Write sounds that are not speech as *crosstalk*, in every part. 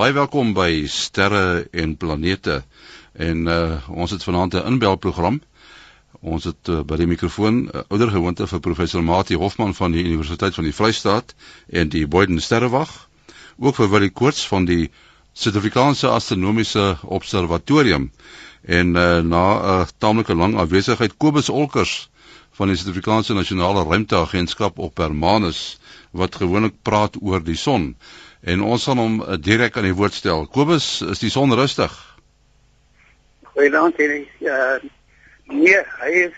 Baie welkom by Sterre en Planete. En uh ons het vanaand 'n inbelprogram. Ons het uh, by die mikrofoon uh, ouer gewoonte vir professor Mati Hofman van die Universiteit van die Vrystaat en die Boyden Sterrewag, ook vir Willie Koorts van die Suid-Afrikaanse Astronomiese Observatorium en uh, na 'n uh, taamlike lang afwesigheid Kobus Olkers van die Suid-Afrikaanse Nasionale Ruimteagentskap op Hermanus wat gewoonlik praat oor die son. En ons gaan hom uh, direk aan die woord stel. Kobus, is die son rustig? Goeienaand, Henry. Uh Nee, hy is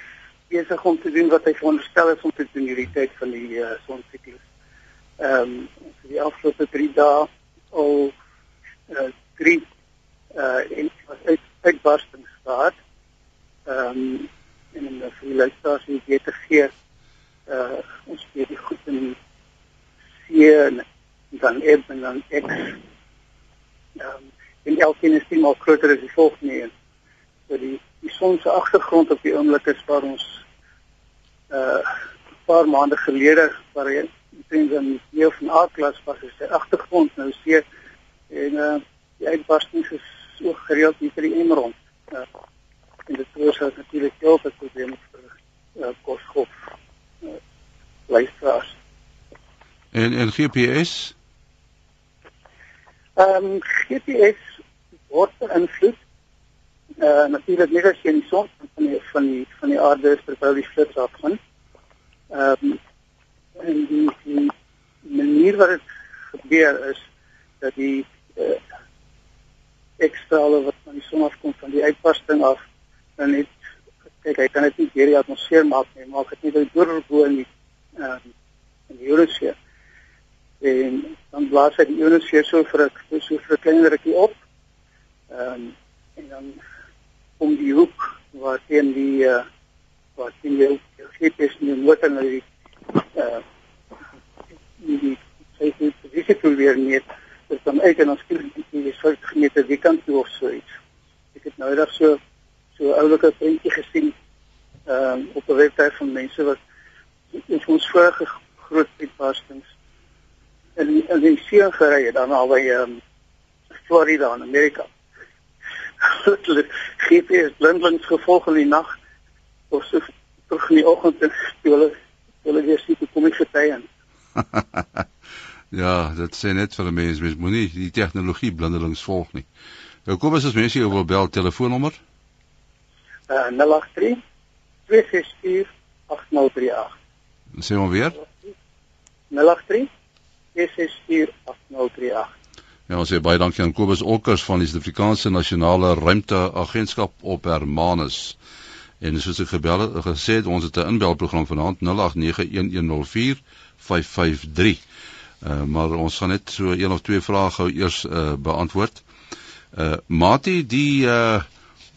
besig om te doen wat hy veronderstel is om te doen hierdie tyd van die uh, sonsiklus. Ehm um, die afgelope 3 dae al uh drie uh in uit uitbarstings gehad. Ehm um, en in die luisteraars hier te gee uh ons weet die goed in C en dan eb en dan X. Ehm um, en elkeen is nie maar groter as die volgende een. So die die son se agtergrond op die oomblik is waar ons uh 'n paar maande gelede waar hy intens in die van A-klas was is sy agtergrond nou seë en uh die uitbarstings is so gereeld hier by die Emerald. Uh, en dit ook natuurlik heel veel probleme vir uh, kosgolf uh, luisteraars. En en GPS? Ehm um, GPS word beïnvloed uh natuurlik nie jy in die son van die van die van die aarde is terwyl die flits afgaan. Ehm um, en die, die manier wat dit gebeur is dat die uh, ekstrale wat van die son afkom van die uitbarsting af dan net kyk hy kan dit nie deur die atmosfeer maak nie, maak dit net deur bo in die ehm um, in die ionosfeer. En dan blaas hy die ionosfeer so vir 'n so vir 'n klein rukkie op. Ehm um, en dan om die hoek waar teen die uh, waar teen die GPS nie moet dan die uh die sy dis ek probeer net dat dan ek en ons kinders die soort gemeente wie kan toe of so iets. Ek het nou net so so oulike prentjie gesien ehm um, op 'n webwerf van mense wat in ons vorige groot uitbarstings in in die see gery het dan al by ehm um, Florida in Amerika *laughs* hulle GPS blindlings gevolg in die nag of so terug in die oggend en hulle hulle weer sien hoe kom ek verby en Ja, dit sê net vir 'n mens mens moenie die tegnologie blindelings volg nie. Nou kom as ons mense jou wil bel telefoonnommer. Uh 083 264 8038. Sê hom weer. 083 264 8038. Ja, ons sê baie dankie aan Kobus Olkers van die Suid-Afrikaanse Nasionale Ruimteagentskap op Hermanus. En soos ek gebel het, gesê het, ons het 'n inbelprogram vanaand 0891104553. Uh, maar ons gaan net so een of twee vrae gou eers uh, beantwoord. Uh Mati, die uh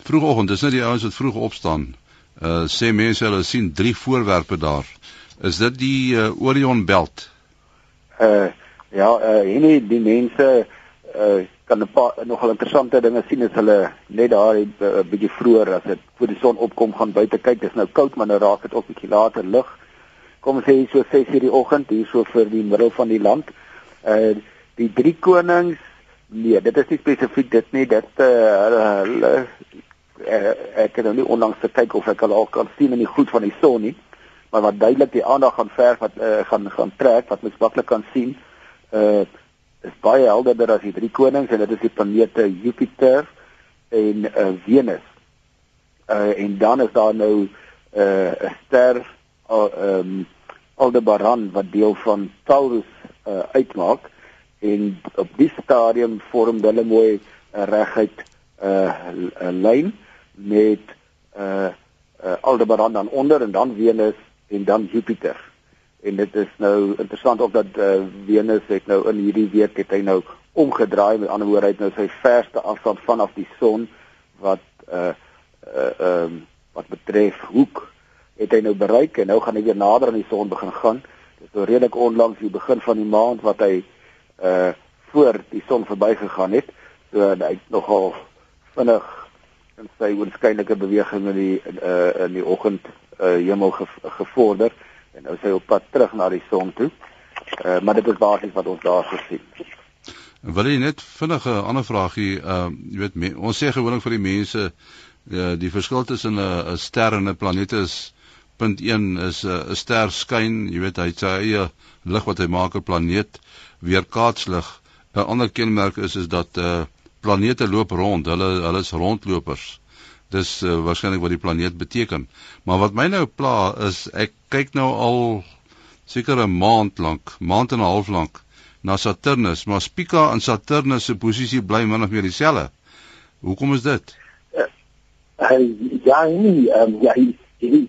vroegoggend, dis net die ouens wat vroeg opstaan. Uh sê mense hulle sien drie voorwerpe daar. Is dit die uh, Orion belt? Uh ja, uh hierdie die mense uh kan 'n paar nogal interessante dinge sien as hulle net daar 'n uh, bietjie vroeër as dit voor die son opkom gaan buite kyk. Dit is nou koud, maar nou raak dit ook bietjie later lig. Kom sê hier so 6:00 die oggend hier so vir die middel van die land. Uh die drie konings nee, dit is nie spesifiek dit nie. Dit uh hulle uh, ek kan nou nie onlangs kyk of ek al kan sien in die gloed van die son nie. Maar wat duidelik die aandag gaan verf wat uh, gaan gaan trek wat mens maklik kan sien. Uh is baie helderder as die drie konings en dit is die planete Jupiter en uh, Venus. Uh en dan is daar nou 'n uh, ster uh, um Aldebaran wat deel van Taurus uh, uitmaak en op die stadium vorm hulle mooi 'n uh, reguit 'n uh, lyn met uh, uh Aldebaran dan onder en dan Venus en dan Jupiter en dit is nou interessant ook dat uh, Venus het nou in hierdie week het hy nou omgedraai met ander woorde hy het nou sy verste afstand vanaf die son wat uh uh um wat betref hoek het hy nou bereik en nou gaan hy weer nader aan die son begin gaan. Dit is nou redelik onlangs die begin van die maand wat hy uh voor die son verbygegaan het. So hy het nogal vinnig in sy oënskynlike beweging in die uh in die oggend uh hemel ge, gevorder en nou sy op pad terug na die son toe. Uh, maar dit is basies wat ons daar gesien. Wil jy net vinnige ander vraagie, ehm uh, jy weet me, ons sê gewoonlik vir die mense uh, die verskil tussen 'n 'n ster en 'n planeet is punt 1 is 'n uh, ster skyn, jy weet hy sy eie lig wat hy maak 'n planeet weerkaatslig. 'n Ander kenmerk is is dat eh uh, planete loop rond, hulle hulle is rondlopers. Dis uh, waarskynlik wat die planeet beteken. Maar wat my nou pla is ek kyk nou al seker 'n maand lank, maand en 'n half lank na Saturnus, maar Spica en Saturnus se posisie bly min of meer dieselfde. Hoekom is dit? Uh, uh, ja, nee, um, ja, die die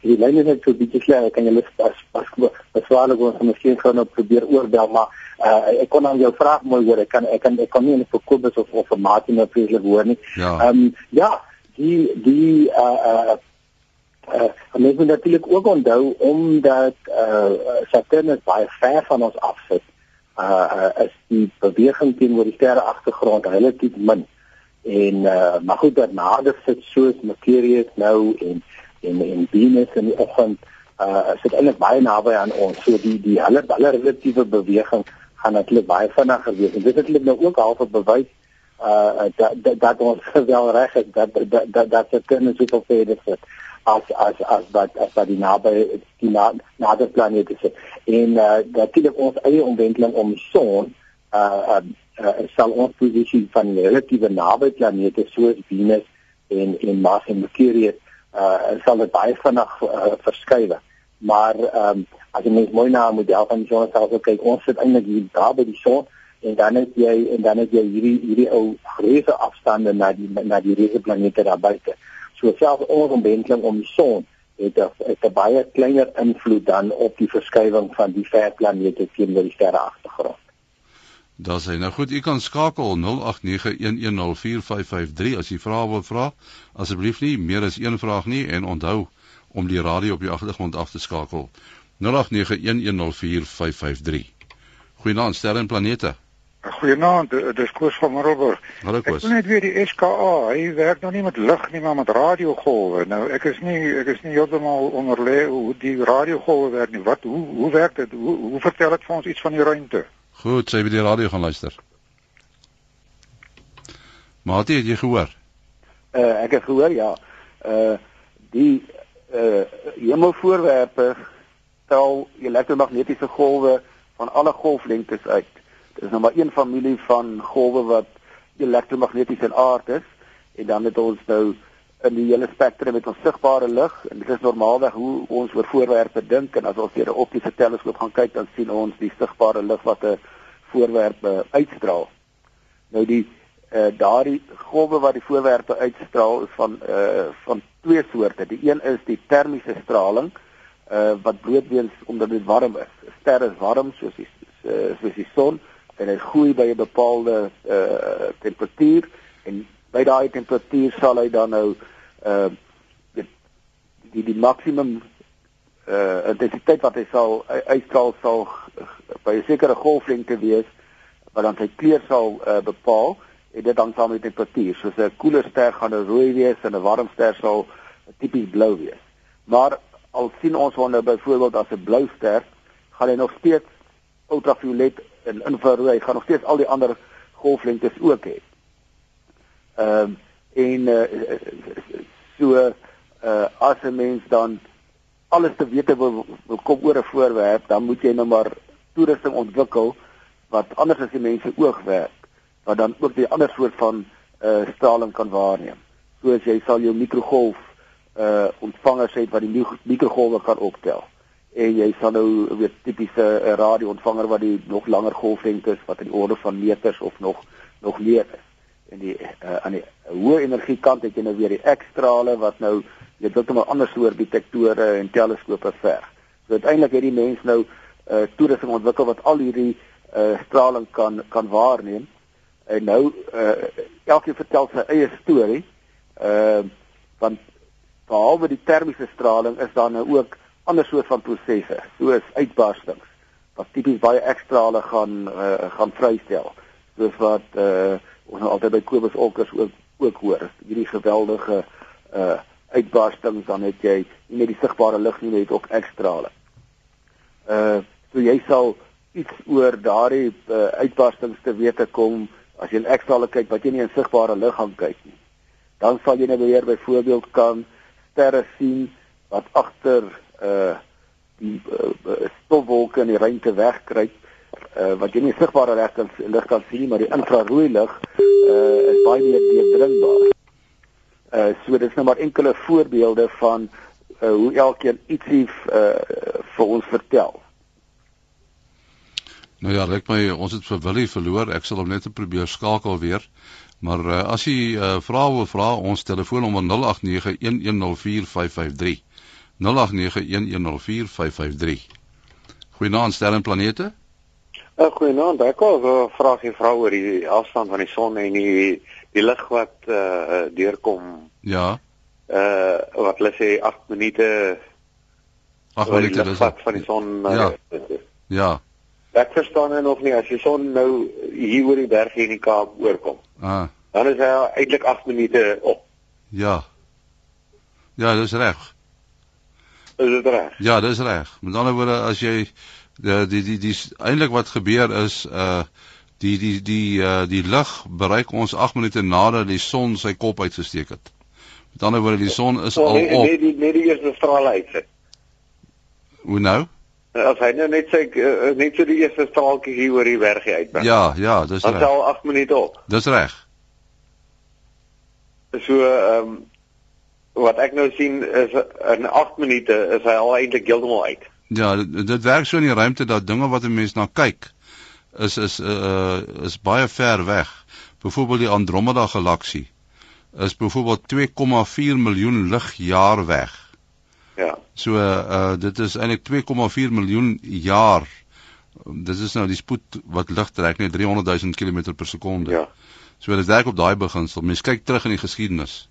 die lyn is net so bietjie klaar, kan jy net pas pas beswaar gou om miskien gou nou probeer oorbel, maar uh, ek kon aan jou vraag mooi hoor. Ek kan ek kan ek kan nie net vir Kobus of of vir Martin nou vreeslik hoor nie. Ja. Ehm um, ja, die die uh uh Uh, en mens moet natuurlik ook onthou omdat uh, Saturnus baie ver van ons af sit. Uh, uh is die beweging teenoor die sterre agtergrond relatief min. En uh maar goed dat nader sit soos Mercurius nou en en en Venus in die oggend uh sit eintlik baie naby aan ons. So die die hulle hulle relatiewe beweging gaan natuurlik baie vinniger wees. En dit het hulle nou ook half bewys uh dat dat, dat ons *laughs* wel reg het dat dat dat, dat Saturnus soveel verder sit as as as wat as wat die naby die na, nader planete is. En uh natuurlik ons eie omwenteling om die son uh uh, uh sal ons posisie van relatiewe naby planete soos Venus en en Mars en Mercurius uh sal dit baie vinnig uh, verskuif. Maar um, as jy mens mooi na moet help van die son self kyk, ons sit eintlik hier daar by die son en dan het jy en dan het jy hierdie hierdie ou reuse afstande na die na die reuse planete daar buite. So selfs ons omwenteling om die son het 'n baie kleiner invloed dan op die verskywing van die ver planete teenoor die sterre agtergrond. Daar sê nou goed, u kan skakel 0891104553 as u vrae wil vra. Asseblief nie meer as een vraag nie en onthou om die radio op die agtergrond af te skakel. 0891104553. Goeienaand sterre en planete. Goeienaand, dis Koos van Marlborough. Hallo Koos. Ek wil net weer die SKA, hy werk nou nie met lig nie, maar met radiogolwe. Nou ek is nie ek is nie heeltemal onderlê hoe die radiogolwe werk nie. Wat hoe hoe werk dit? Hoe hoe vertel dit vir ons iets van die ruimte? Goed, sy by die radio gaan luister. Maatie, het jy gehoor? Uh ek het gehoor ja. Uh die uh hemelvoorwerpe tel elektromagnetiese golwe van alle golflengtes uit. Dit is nou maar een familie van golwe wat elektromagneties in aard is en dan het ons nou in die hele spektrum met ons sigbare lig en dit is normaalweg hoe ons oor voorwerpe dink en as ons deur 'n optiese teleskoop gaan kyk dan sien ons die sigbare lig wat 'n voorwerp uitstraal. Nou die uh, daardie golwe wat die voorwerpe uitstraal is van uh, van twee soorte. Die een is die termiese straling uh, wat blootweens omdat dit warm is. Sterre is warm soos die soos die son en hy groei by 'n bepaalde uh temperatuur en by daai temperatuur sal hy dan nou uh die die, die maksimum uh intensiteit wat hy sal uitstraal sal by 'n sekere golflengte wees wat dan sy kleur sal uh, bepaal en dit dan saam met die temperatuur. Soos 'n koeler ster gaan 'n rooi wees en 'n warm ster sal tipies blou wees. Maar al sien ons wanneer nou byvoorbeeld as 'n blou ster gaan hy nog steeds ultraviolet en infrarooi, hy gaan nog steeds al die ander golflengtes ook hê. Ehm um, en uh, so uh, as 'n mens dan alles te weet wil, wil kom oor 'n voorwerp, dan moet jy nou maar toerusting ontwikkel wat anders as die mense oog werk, wat dan ook die ander soort van uh, straling kan waarneem. Soos jy sal jou mikrogolf uh ontvangers hê wat die mikrogolwe kan optel en jy sal nou weet tipiese uh, radio-ontvanger wat die nog langer golflengtes wat in orde van meters of nog nog meer is. En die uh, aan die hoë energie kant het jy nou weer die ekstrale wat nou dit nou ander soort detektore en teleskope verg. So uiteindelik het die mens nou uh, toerusting ontwikkel wat al hierdie uh, straling kan kan waarneem. En nou uh, elkeen vertel sy eie storie. Ehm uh, want behalwe die termiese straling is daar nou ook ander soort van prosesse, soos uitbarstings wat tipies baie ekstrale gaan uh, gaan vrystel. Soos wat uh, ons nou altyd by Kobus Olkers ook ook hoor, hierdie geweldige uh uitbarstings dan het jy nie net die sigbare lig nie, jy het ook ekstrale. Uh so jy sal iets oor daardie uh, uitbarstings te weet te kom as jy in ekstrale kyk wat jy nie in sigbare lig gaan kyk nie. Dan sal jy nou weer byvoorbeeld kan sterre sien wat agter uh die uh, stofwolke in die ruimte wegkruip uh, wat jy nie sigbare lig kan lig kan sien maar die infrarooi lig uh is baie meer deurdringbaar. Uh so dis nou maar enkele voorbeelde van uh, hoe elkeen ietsie uh vir ons vertel. Nou ja, ek my ons het vir Willie verloor. Ek sal hom net probeer skakel weer. Maar uh, as jy uh, vra wil vra, ons telefoonnommer 0891104553. 0891104553. Goeienaand Sterren Planete. Uh, Goeienaand. Ek wou uh, vraagie vra oor die afstand van die son en die die lig wat uh, deurkom. Ja. Uh wat hulle sê 8 minute 8 minute dis van die son. Uh, ja. Ja. Ek verstaan nou nog nie as die son nou hier oor die berg hier in die Kaap oorkom. Ah. Dan is hy eintlik 8 minute op. Ja. Ja, dis reg. Is dit reg? Ja, dis reg. Met ander woorde as jy die die die, die eintlik wat gebeur is uh die die die uh die lig bereik ons 8 minute nadat die son sy kop uitgesteek het. Met ander woorde die son is so, al nee, op. Nee, die nee die eerste strale uitsit. Hoe nou? As hy nou net sy uh, net so die eerste straaltjie hier oor die bergie uitbring. Ja, ja, dis reg. Dan sal 8 minute op. Dis reg. So ehm um, wat ek nou sien is in 8 minute is hy al eintlik heeltemal uit. Ja, dit, dit werk so in die ruimte dat dinge wat 'n mens na kyk is is uh is baie ver weg. Byvoorbeeld die Andromeda galaksie is byvoorbeeld 2,4 miljoen ligjaar weg. Ja. So uh dit is eintlik 2,4 miljoen jaar. Dit is nou die spoed wat lig trek, net 300 000 km per sekonde. Ja. So dit werk op daai beginsel. Mens kyk terug in die geskiedenis.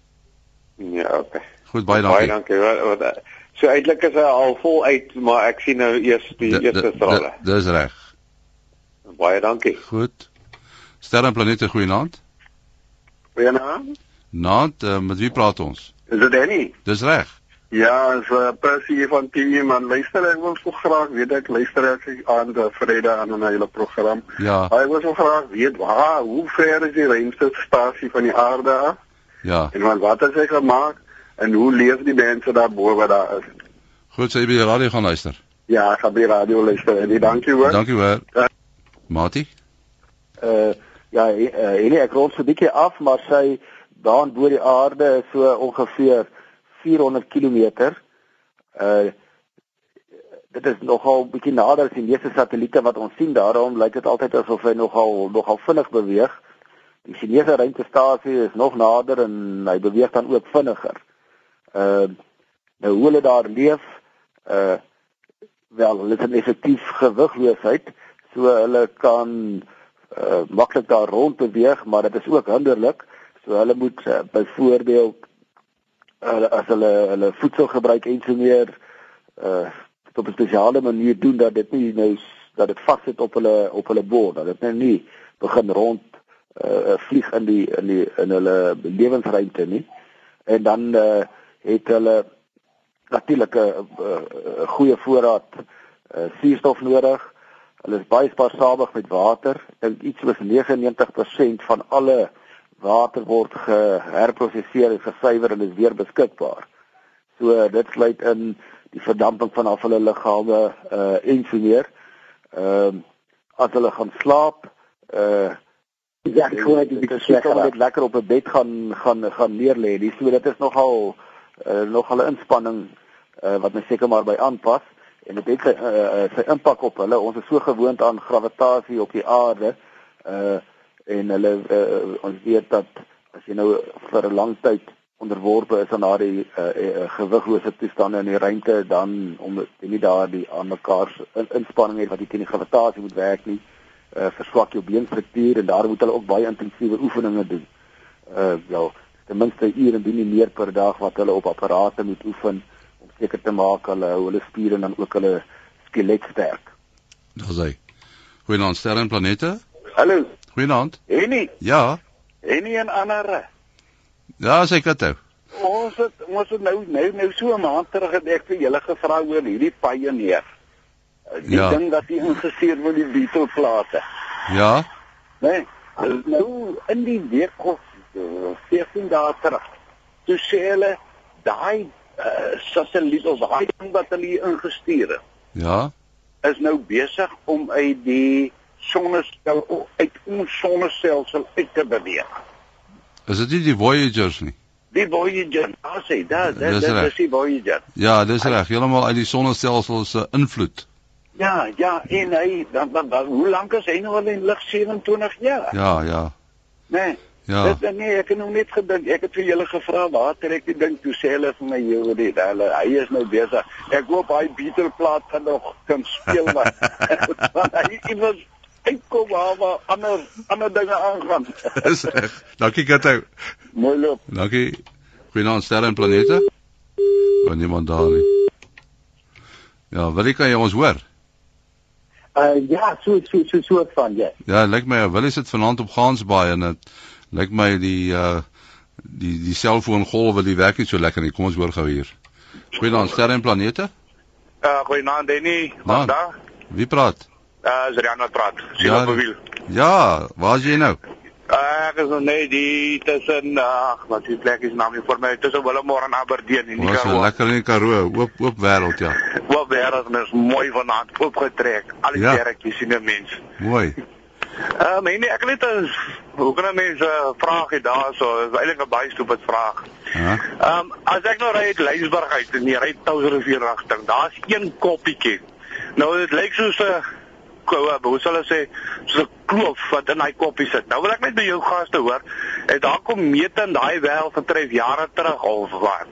Ja, okay. Goed, baie dankie. Baie dankie. Wat, wat, so eintlik is hy al vol uit, maar ek sien nou eers die D eerste strale. Dis reg. Baie dankie. Goed. Sterre en planete goeienaand. Goeienaand. Naand, uh, met wie praat ons? Is dit Danny? Dis reg. Ja, is uh, Percy van TV man. Luister, ek wil so graag weet ek luister ek aan die Vrede aan 'n hele program. Ja. Ek wil so graag weet waar, hoe ver is die ruimte stasie van die aarde af? Ja. En wat wat het hy gemaak en hoe leef die mense daar bo wat daar is? Goed, sê jy by die radio gaan luister. Ja, ek gaan by die radio luister. En dankie hoor. Dankie hoor. Ja. Mati? Uh ja, uh, Henie ek rond so 'n bietjie af, maar sy daan bo die aarde is so ongeveer 400 km. Uh dit is nogal bietjie nader as die meeste satelliete wat ons sien. Daarom lyk dit altyd asof hy nogal nogal vinnig beweeg. Die Chinese ruimtestasie is nog nader en hy beweeg dan ook vinniger. Uh nou hoe hulle daar leef, uh wel, hulle 'n effektief gewigloosheid, so hulle kan uh maklik daar rond beweeg, maar dit is ook hinderlik. So hulle moet uh, byvoorbeeld uh, as hulle hulle voedsel gebruik en so meer uh op 'n spesiale manier doen dat dit nie nou dat dit vassit op hulle op hulle bord, dat dit nou nie begin rond uh vlieg in die in die in hulle lewensruimte nie. En dan uh het hulle natuurlik 'n goeie voorraad uh suurstof nodig. Hulle is baie spaarsamig met water. Dink iets soos 99% van alle water word geherproseseer en gesuiwer en is weer beskikbaar. So dit sluit in die verdamping van af hulle liggame uh en so meer. Ehm uh, as hulle gaan slaap, uh ja, ek hoor dit is lekker om net lekker op 'n bed gaan gaan gaan neerlê. Dis so dit is nogal uh, nogal 'n inspanning uh, wat mens seker maar by aanpas en dit het sy uh, sy impak op hulle. Ons is so gewoond aan gravitasie op die aarde uh en hulle uh, ons weet dat as jy nou vir 'n lang tyd onderworpe is aan daardie uh, uh, gewiglose toestande in die ruimte dan om jy nie daardie aan mekaar in, inspanning het wat jy teen die gravitasie moet werk nie uh, verswak jou beenstruktuur en daar moet hulle ook baie intensiewe oefeninge doen. Uh wel, ten minste 'n uur en nie meer per dag wat hulle op apparate moet oefen om seker te maak hulle hou hulle spiere en dan ook hulle skelet sterk. Dis hy. Goeienaand sterre en planete. Hallo. Goeienaand. Enie. Ja. Enie en ander. Ja, sê Kato. Ons het ons het nou nou nou so 'n maand terug het ek vir julle gevra oor hierdie Pioneer. Die Ja. ding wat hy ingestuur met die Beatle plate. Ja. Nee, nou in die week of uh, 14 dae terug. Toe sê hulle daai uh, satelliet of daai ding wat hulle ingestuur het, Ja. is nou besig om uit die sonnestelsel uit ons sonnestelsel uit te beweeg. Is dit nie die Voyagers nie? Die Voyager, daar sê, daar, Dis dis die Voyager. Ja, dis reg. Heeltemal uit die sonnestelsel se invloed. Ja, ja, en hy dan, dan, dan hoe lank is hy nou al in lig 27 jaar? Ja, ja. Nee. Ja. Dit nee, ek het nog net gedink. Ek het vir julle gevra waar trek die ding toe sê hulle vir my joh, dit hulle hy is nou besig. Ek hoop hy Beatle plaat kan nog kan speel *laughs* maar *laughs* want hy iewers uitkom waar waar ander ander dinge aangaan. *laughs* Dis reg. Dankie Kato. Mooi loop. Dankie. Goeienaand sterre en planete. Kan niemand daar nie. Ja, wil jy kan jy ons hoor? Uh ja, so so so soort van ja. Ja, lyk my Willie sit vanaand op Gansbaai en dit lyk my die uh die die selfoongolwe die werk nie so lekker nie. Kom ons hoor gou hier. Goeienaand sterre en planete. Uh goeienaand Denny. Naand. Vandag Wie praat? uh is Rian wat praat. Sien Ja, op die wiel. Ja, waar is jy nou? Uh, ek is nog net die tussen uh wat die plek is naam nie vir my tussen Willemore en Aberdeen in die Was Karoo. lekker in die Karoo, oop oop wêreld ja. Wat wêreld mens mooi vanaand oopgetrek. Al die Ja. kerkies sien 'n mens. Mooi. Uh my nee, ek het net 'n hoe kan 'n mens 'n uh, vraag hê daarso? Is eintlik 'n baie stupid vraag. Ja. Ehm um, as ek nou ry uit Lensburg uit en jy ry Touwsrivier rigting, daar's een koppietjie. Nou dit lyk soos 'n ko- hoe sal ek sê, so 'n kloof wat in daai koppie sit. Nou wil ek net by jou gaste hoor, het daar kom meet in daai wel getref jare terug of wat?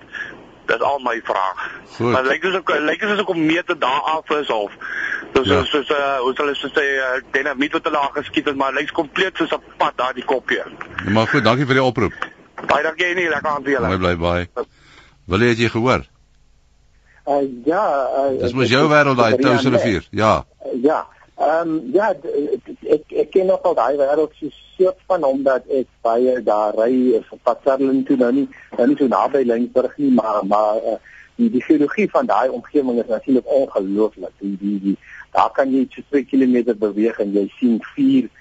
Dis al my vraag. Goed. Maar lyk soos ek lyk soos ek om meet daar af is of soos Ja. ja. soos uh, hoe sal ek sê uh, dinamiet wat hulle aangeskiet het, maar lyk kompleet soos 'n pad daar die koppie. Maar goed, dankie vir die oproep. Baie dankie nie, lekker aan vir julle. Mooi bly baie. Wil jy het jy gehoor? Uh ja, uh Dis mos jou wêreld daai Touwsrivier. Ja. Ja. Ehm um, ja, ek ek ken nog al daai wêreld so soort van omdat ek baie daar ry pad Sutherland toe nou nie nou nie so naby Lensburg nie, maar maar uh, die die geologie van daai omgewing is natuurlik ongelooflik. Die die die daar kan jy so 2 km beweeg en jy sien vier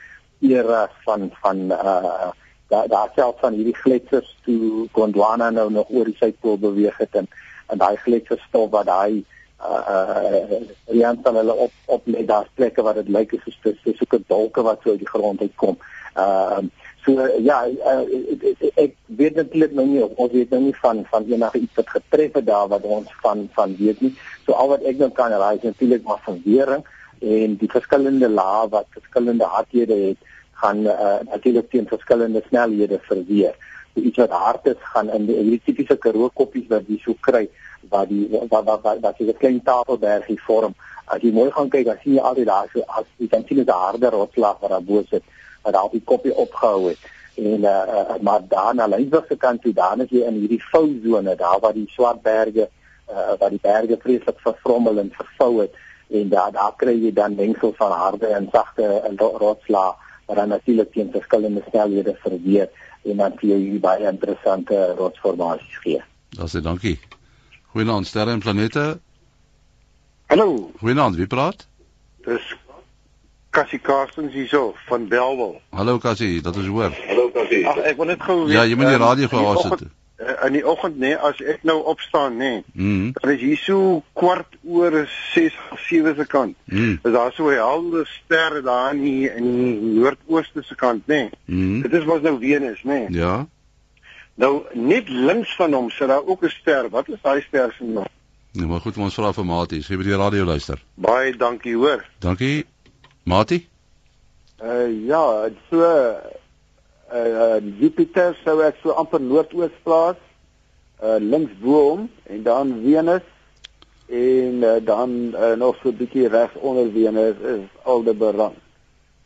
eras van van uh daar daar self van hierdie gletsers toe Gondwana nou nog oor die suidpool beweeg het en en daai gletserstof wat daai uh uh Rian sal hulle op op lê daar's plekke waar dit lyk dis dis so 'n dolke wat so uit die grond uitkom. Ehm uh, so ja, uh, ek, weet natuurlik nou nie of ons weet nou nie van van enige iets wat getref het daar wat ons van van weet nie. So al wat ek nou kan raai is natuurlik maar van wering en die verskillende lae wat verskillende hardhede het gaan uh, natuurlik teen verskillende snelhede verweer. So iets wat hard is gaan in die, die tipiese Karoo koppies wat jy so kry waar die wat wat wat wat jy 'n klein tafelbergie vorm. As jy mooi gaan kyk, dan sien jy altyd daar so as jy kan sien 'n harde rotslag wat daar bo sit wat daar die koppie opgehou het. En uh, uh, maar daar na Lensburg se kant toe, dan is jy in hierdie vou sone, daar waar die swart berge uh, waar die berge vreeslik vervrommel en vervou het en daar daar kry jy dan mengsel van harde en sagte en ro- rotslag wat dan natuurlik teen verskillende snelhede verweer en dan vir hierdie baie interessante rotsformasies gee. Daar sê dankie. Goeienaand sterre en planete. Hallo, Goeienaand, wie praat? dis Cassie Carstens hierso van Belwel. Hallo Cassie, dat is hoor. Hallo Cassie. Ag ek wil net gou Ja, jy moet die ehm, radio gou afsit. eh, In die oggend nê, nee, as ek nou opstaan nê, nee, Mhm. dan is hier so kwart oor 6 of 7 se kant. Mhm. Is daar so 'n helder ster daar in die, in die noordooste se kant nê. Nee. Mhm. Dit is mos nou Venus nê. Nee. Ja. Nou net links van hom sit daar ook 'n ster. Wat is daai ster se naam? Nee, maar goed, ons vra vir Matie. Sy by die radio luister. Baie dankie hoor. Dankie. Matie? Uh ja, so uh, uh Jupiter sou ek so amper noordoos plaas. Uh links bo hom en dan Venus en uh, dan uh, nog so 'n bietjie regs onder Venus is Aldebaran.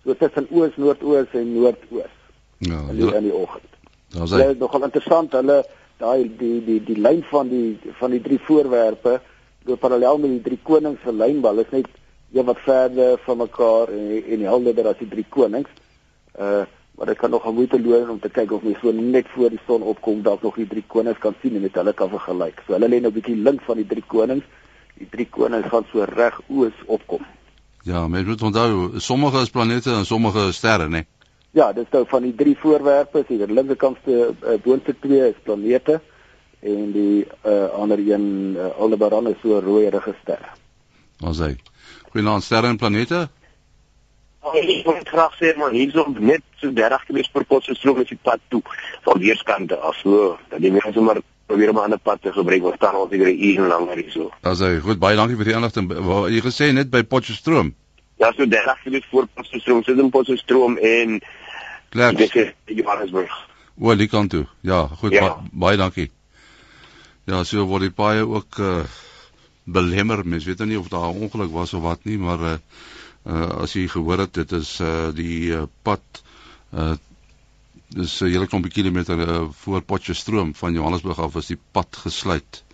So tussen oos, noordoos en noordoos Ja, in die, in die oggend. Daar Dit sê. is nogal interessant hulle daai die die die lyn van die van die drie voorwerpe loop parallel met die drie konings se lynbal is net een wat verder van mekaar en en helderder as die drie konings. Uh maar dit kan nogal moeite loon om te kyk of mens so net voor die son opkom dalk nog die drie konings kan sien en met hulle kan vergelyk. So hulle lê nou 'n bietjie links van die drie konings die drie konings gaan so reg oos opkom. Ja, mens moet onthou, sommige is planete en sommige is sterre, né? Nee? Ja, dis nou van die drie voorwerpe, die linkerkantste uh, boonste twee is planete en die uh, ander een uh, Aldebaran is so rooierige ster. Ons sê. Goeienaand sterre en planete. Ek wil graag sê maar hiersom net so 30 km per Potchefstroom is die pad toe van weerskante af so dat die mense maar probeer om 'n ander pad te gebruik wat staan ons hier uur lank hierso. As hy goed baie dankie vir die inligting. Jy gesê net by Potchefstroom. Ja, so 30 km voor Potchefstroom, sit in Potchefstroom en Klaar. Dit is Johannesburg. O, die kant toe. Ja, goed, ja. Ba baie dankie. Ja, so word die paaie ook uh belemmer. Mens weet nou nie of daar 'n ongeluk was of wat nie, maar uh uh as jy gehoor het dit is uh die uh, pad uh dis 'n uh, hele klompie kilometer uh, voor Potchefstroom van Johannesburg af is die pad gesluit.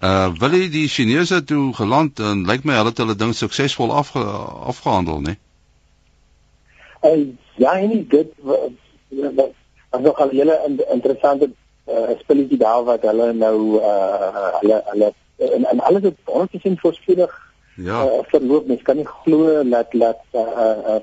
Uh wil jy die Chinese toe geland en lyk my hulle het hulle ding suksesvol afge, afgehandel, né? Uh, ja, en dit was nog al 'n hele interessante uh, spelletjie daar wat hulle nou uh hulle hulle en, en alles het 100% voorspoedig ja. uh, verloop. Mens kan nie glo dat dat uh, uh,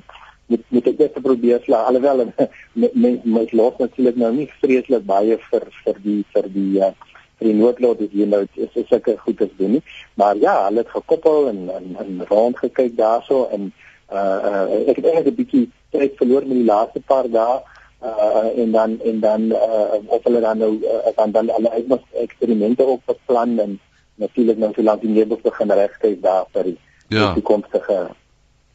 met met dit te probeer sla. Alhoewel *laughs* mens mens los natuurlik nou nie vreeslik baie vir vir die vir die uh, vir die noodlot is hier nou is is seker goed as doen nie maar ja hulle het gekoppel en en, en rond gekyk daarso en uh, uh ek het eintlik 'n bietjie tyd verloor met die laaste paar dae uh en dan en dan uh of hulle dan nou uh, dan dan hulle het nog eksperimente ook beplan en natuurlik nou solank die meubels begin regkry daar vir die ja. toekomstige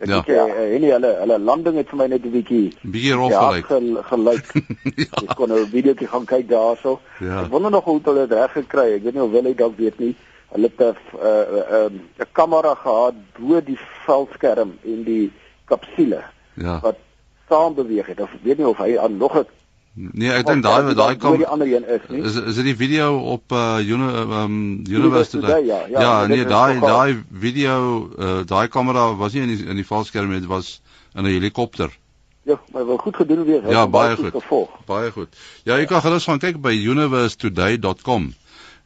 Ek ja. dink uh, hulle hulle hulle landing het vir my net 'n bietjie bietjie rof gelyk. Ja, gelyk. *laughs* ja. Ek kon nou 'n videoetjie gaan kyk daarso. Ja. Ek wonder nog hoe hulle dit reg gekry. Ek weet nie of hulle dalk weet nie. Hulle het 'n 'n uh, uh, 'n uh, kamera gehad bo die veldskerm en die kapsule. Ja. Wat saam beweeg het. Of weet nie of hy aan nog 'n Nee, ek dink daai daai kom die ander een is nie. Is is dit die video op uh uni, um University? Ja, ja, ja nee, daai daai video uh daai kamera was nie in die in die valskerm dit was in 'n helikopter. Ja, maar wel goed gedoen weer. Ja, baie goed. Gevolg. Baie goed. Ja, jy kan gerus gaan kyk by universetoday.com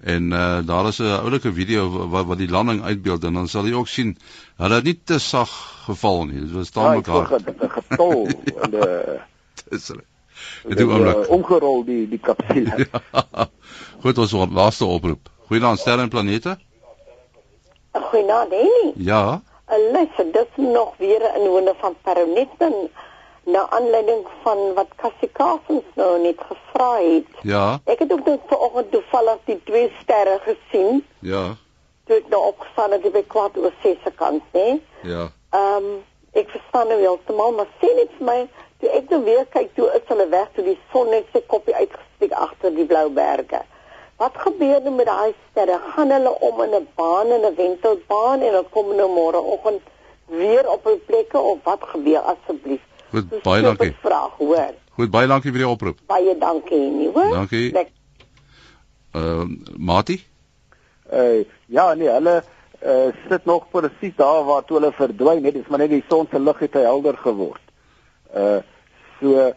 en uh daar is 'n oulike video wat wat die landing uitbeeld en dan sal jy ook sien hulle het nie te sag geval nie. Dit was hard. Ja, dit getol en uh dis hulle Dit doen oomblik. Omgerol die die kapsule. *laughs* ja. Goed, ons op laaste oproep. Goeienaand sterre en planete. Goeienaand, Henny. Ja. Luister, dis nog weer 'n inwoner van Paroneten na aanleiding van wat Cassie Carsons nou net gevra het. Ja. Ek het ook net vanoggend toevallig die twee sterre gesien. Ja. Toe ek nou opgestaan het by kwart oor 6 se kant, hè. Ja. Ehm um, ek verstaan nou heeltemal, maar sê net vir my Toe ek nou weer kyk, toe is hulle weg, toe die son net sy koppie uitgesteek agter die blou berge. Wat gebeur nou met daai sterre? Gaan hulle om in 'n baan en 'n wentelbaan en dan kom nou môreoggend weer op hul plekke of wat gebeur asseblief? Goed, so, baie dankie. Vraag, hoor. Goed, baie dankie vir die oproep. Baie dankie, nie hoor? Dankie. Ehm uh, Mati? Uh, ja, nee, hulle uh, sit nog presies daar waar toe hulle verdwyn het. Dit is maar net die son se lig het helder geword. Uh so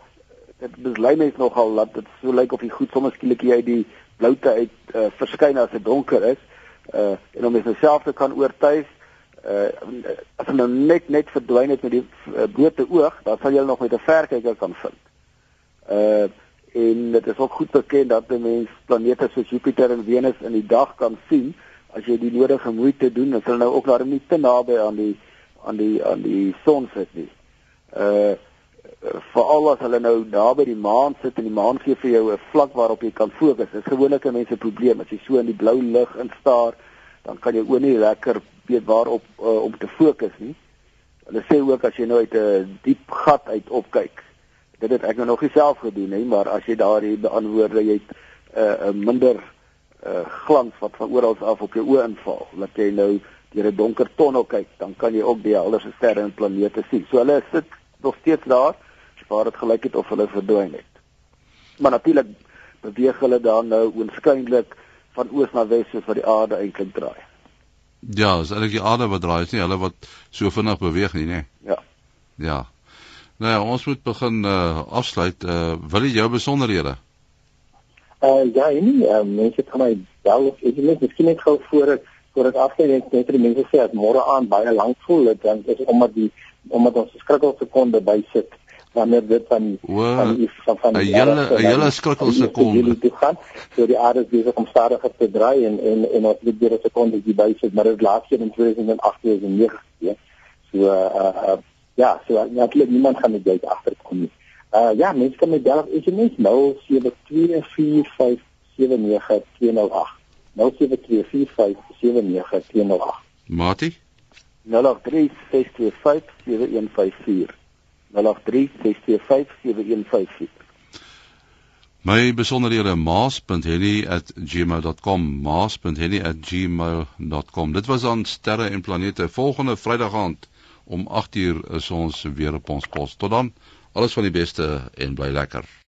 dit beslei mens nogal dat dit so lyk of die goed sommer skielik uit die bloute uit uh, verskyn as dit donker is. Uh en om jouself te kan oortuig uh as hulle nou net net verdwyn het met die uh, blote oog, dan sal jy nog met 'n verkyker kan vind. Uh en dit is ook goed bekend dat 'n mens planete soos Jupiter en Venus in die dag kan sien as jy die nodige moeite doen. Dit sal nou ook daarom nie te naby aan die aan die aan die son sit nie. Uh veral as hulle nou daar by die maan sit en die maan gee vir jou 'n vlak waarop jy kan fokus. Dit is gewoonlik 'n mens se probleem as jy so in die blou lug instaar, dan kan jy oor nie lekker weet waarop uh, om te fokus nie. Hulle sê ook as jy nou uit 'n diep gat uit opkyk. Dit het ek nou nog nie self gedoen nie, maar as jy daar die beantwoorde jy 'n uh, minder uh, glans wat van oral af op jou oë inval, dat jy nou deur 'n donker tonnel kyk, dan kan jy ook die helderste sterre en planete sien. So hulle sit nog steeds daar waar dit gelyk het of hulle verdwyn het. Maar natuurlik beweeg hulle dan nou oënskynlik van oos na wes soos wat die aarde eintlik draai. Ja, is eintlik die aarde wat draai, is nie hulle wat so vinnig beweeg nie, nê? Ja. Ja. Nou ja, ons moet begin uh afsluit. Uh wil jy jou besonderhede? Uh ja, nee, uh, mense het my bel of ek net miskien net gou voor ek voordat afskeid net net die mense sê as môre aan baie lank voel dit dan is omdat die omdat ons skrikkel sekonde bysit wanneer dit van Wow. van die van van 'n hele 'n hele skrikkel sekonde. toe gaan so die aarde is besig om stadiger te draai en en en ons het weer 'n sekonde hier bysit maar dit laas keer in 2008 2009 gebeur so uh, uh ja so natuurlik niemand gaan dit uit agterkom nie uh ja mense kan met bel of SMS 0724579208 0724579208 Mati? 0836257154 0836257154 My besonderhede maas.henny@gmail.com maas.henny@gmail.com Dit was aan sterre en planete volgende Vrydag aand om 8uur is ons weer op ons pos tot dan alles van die beste en bly lekker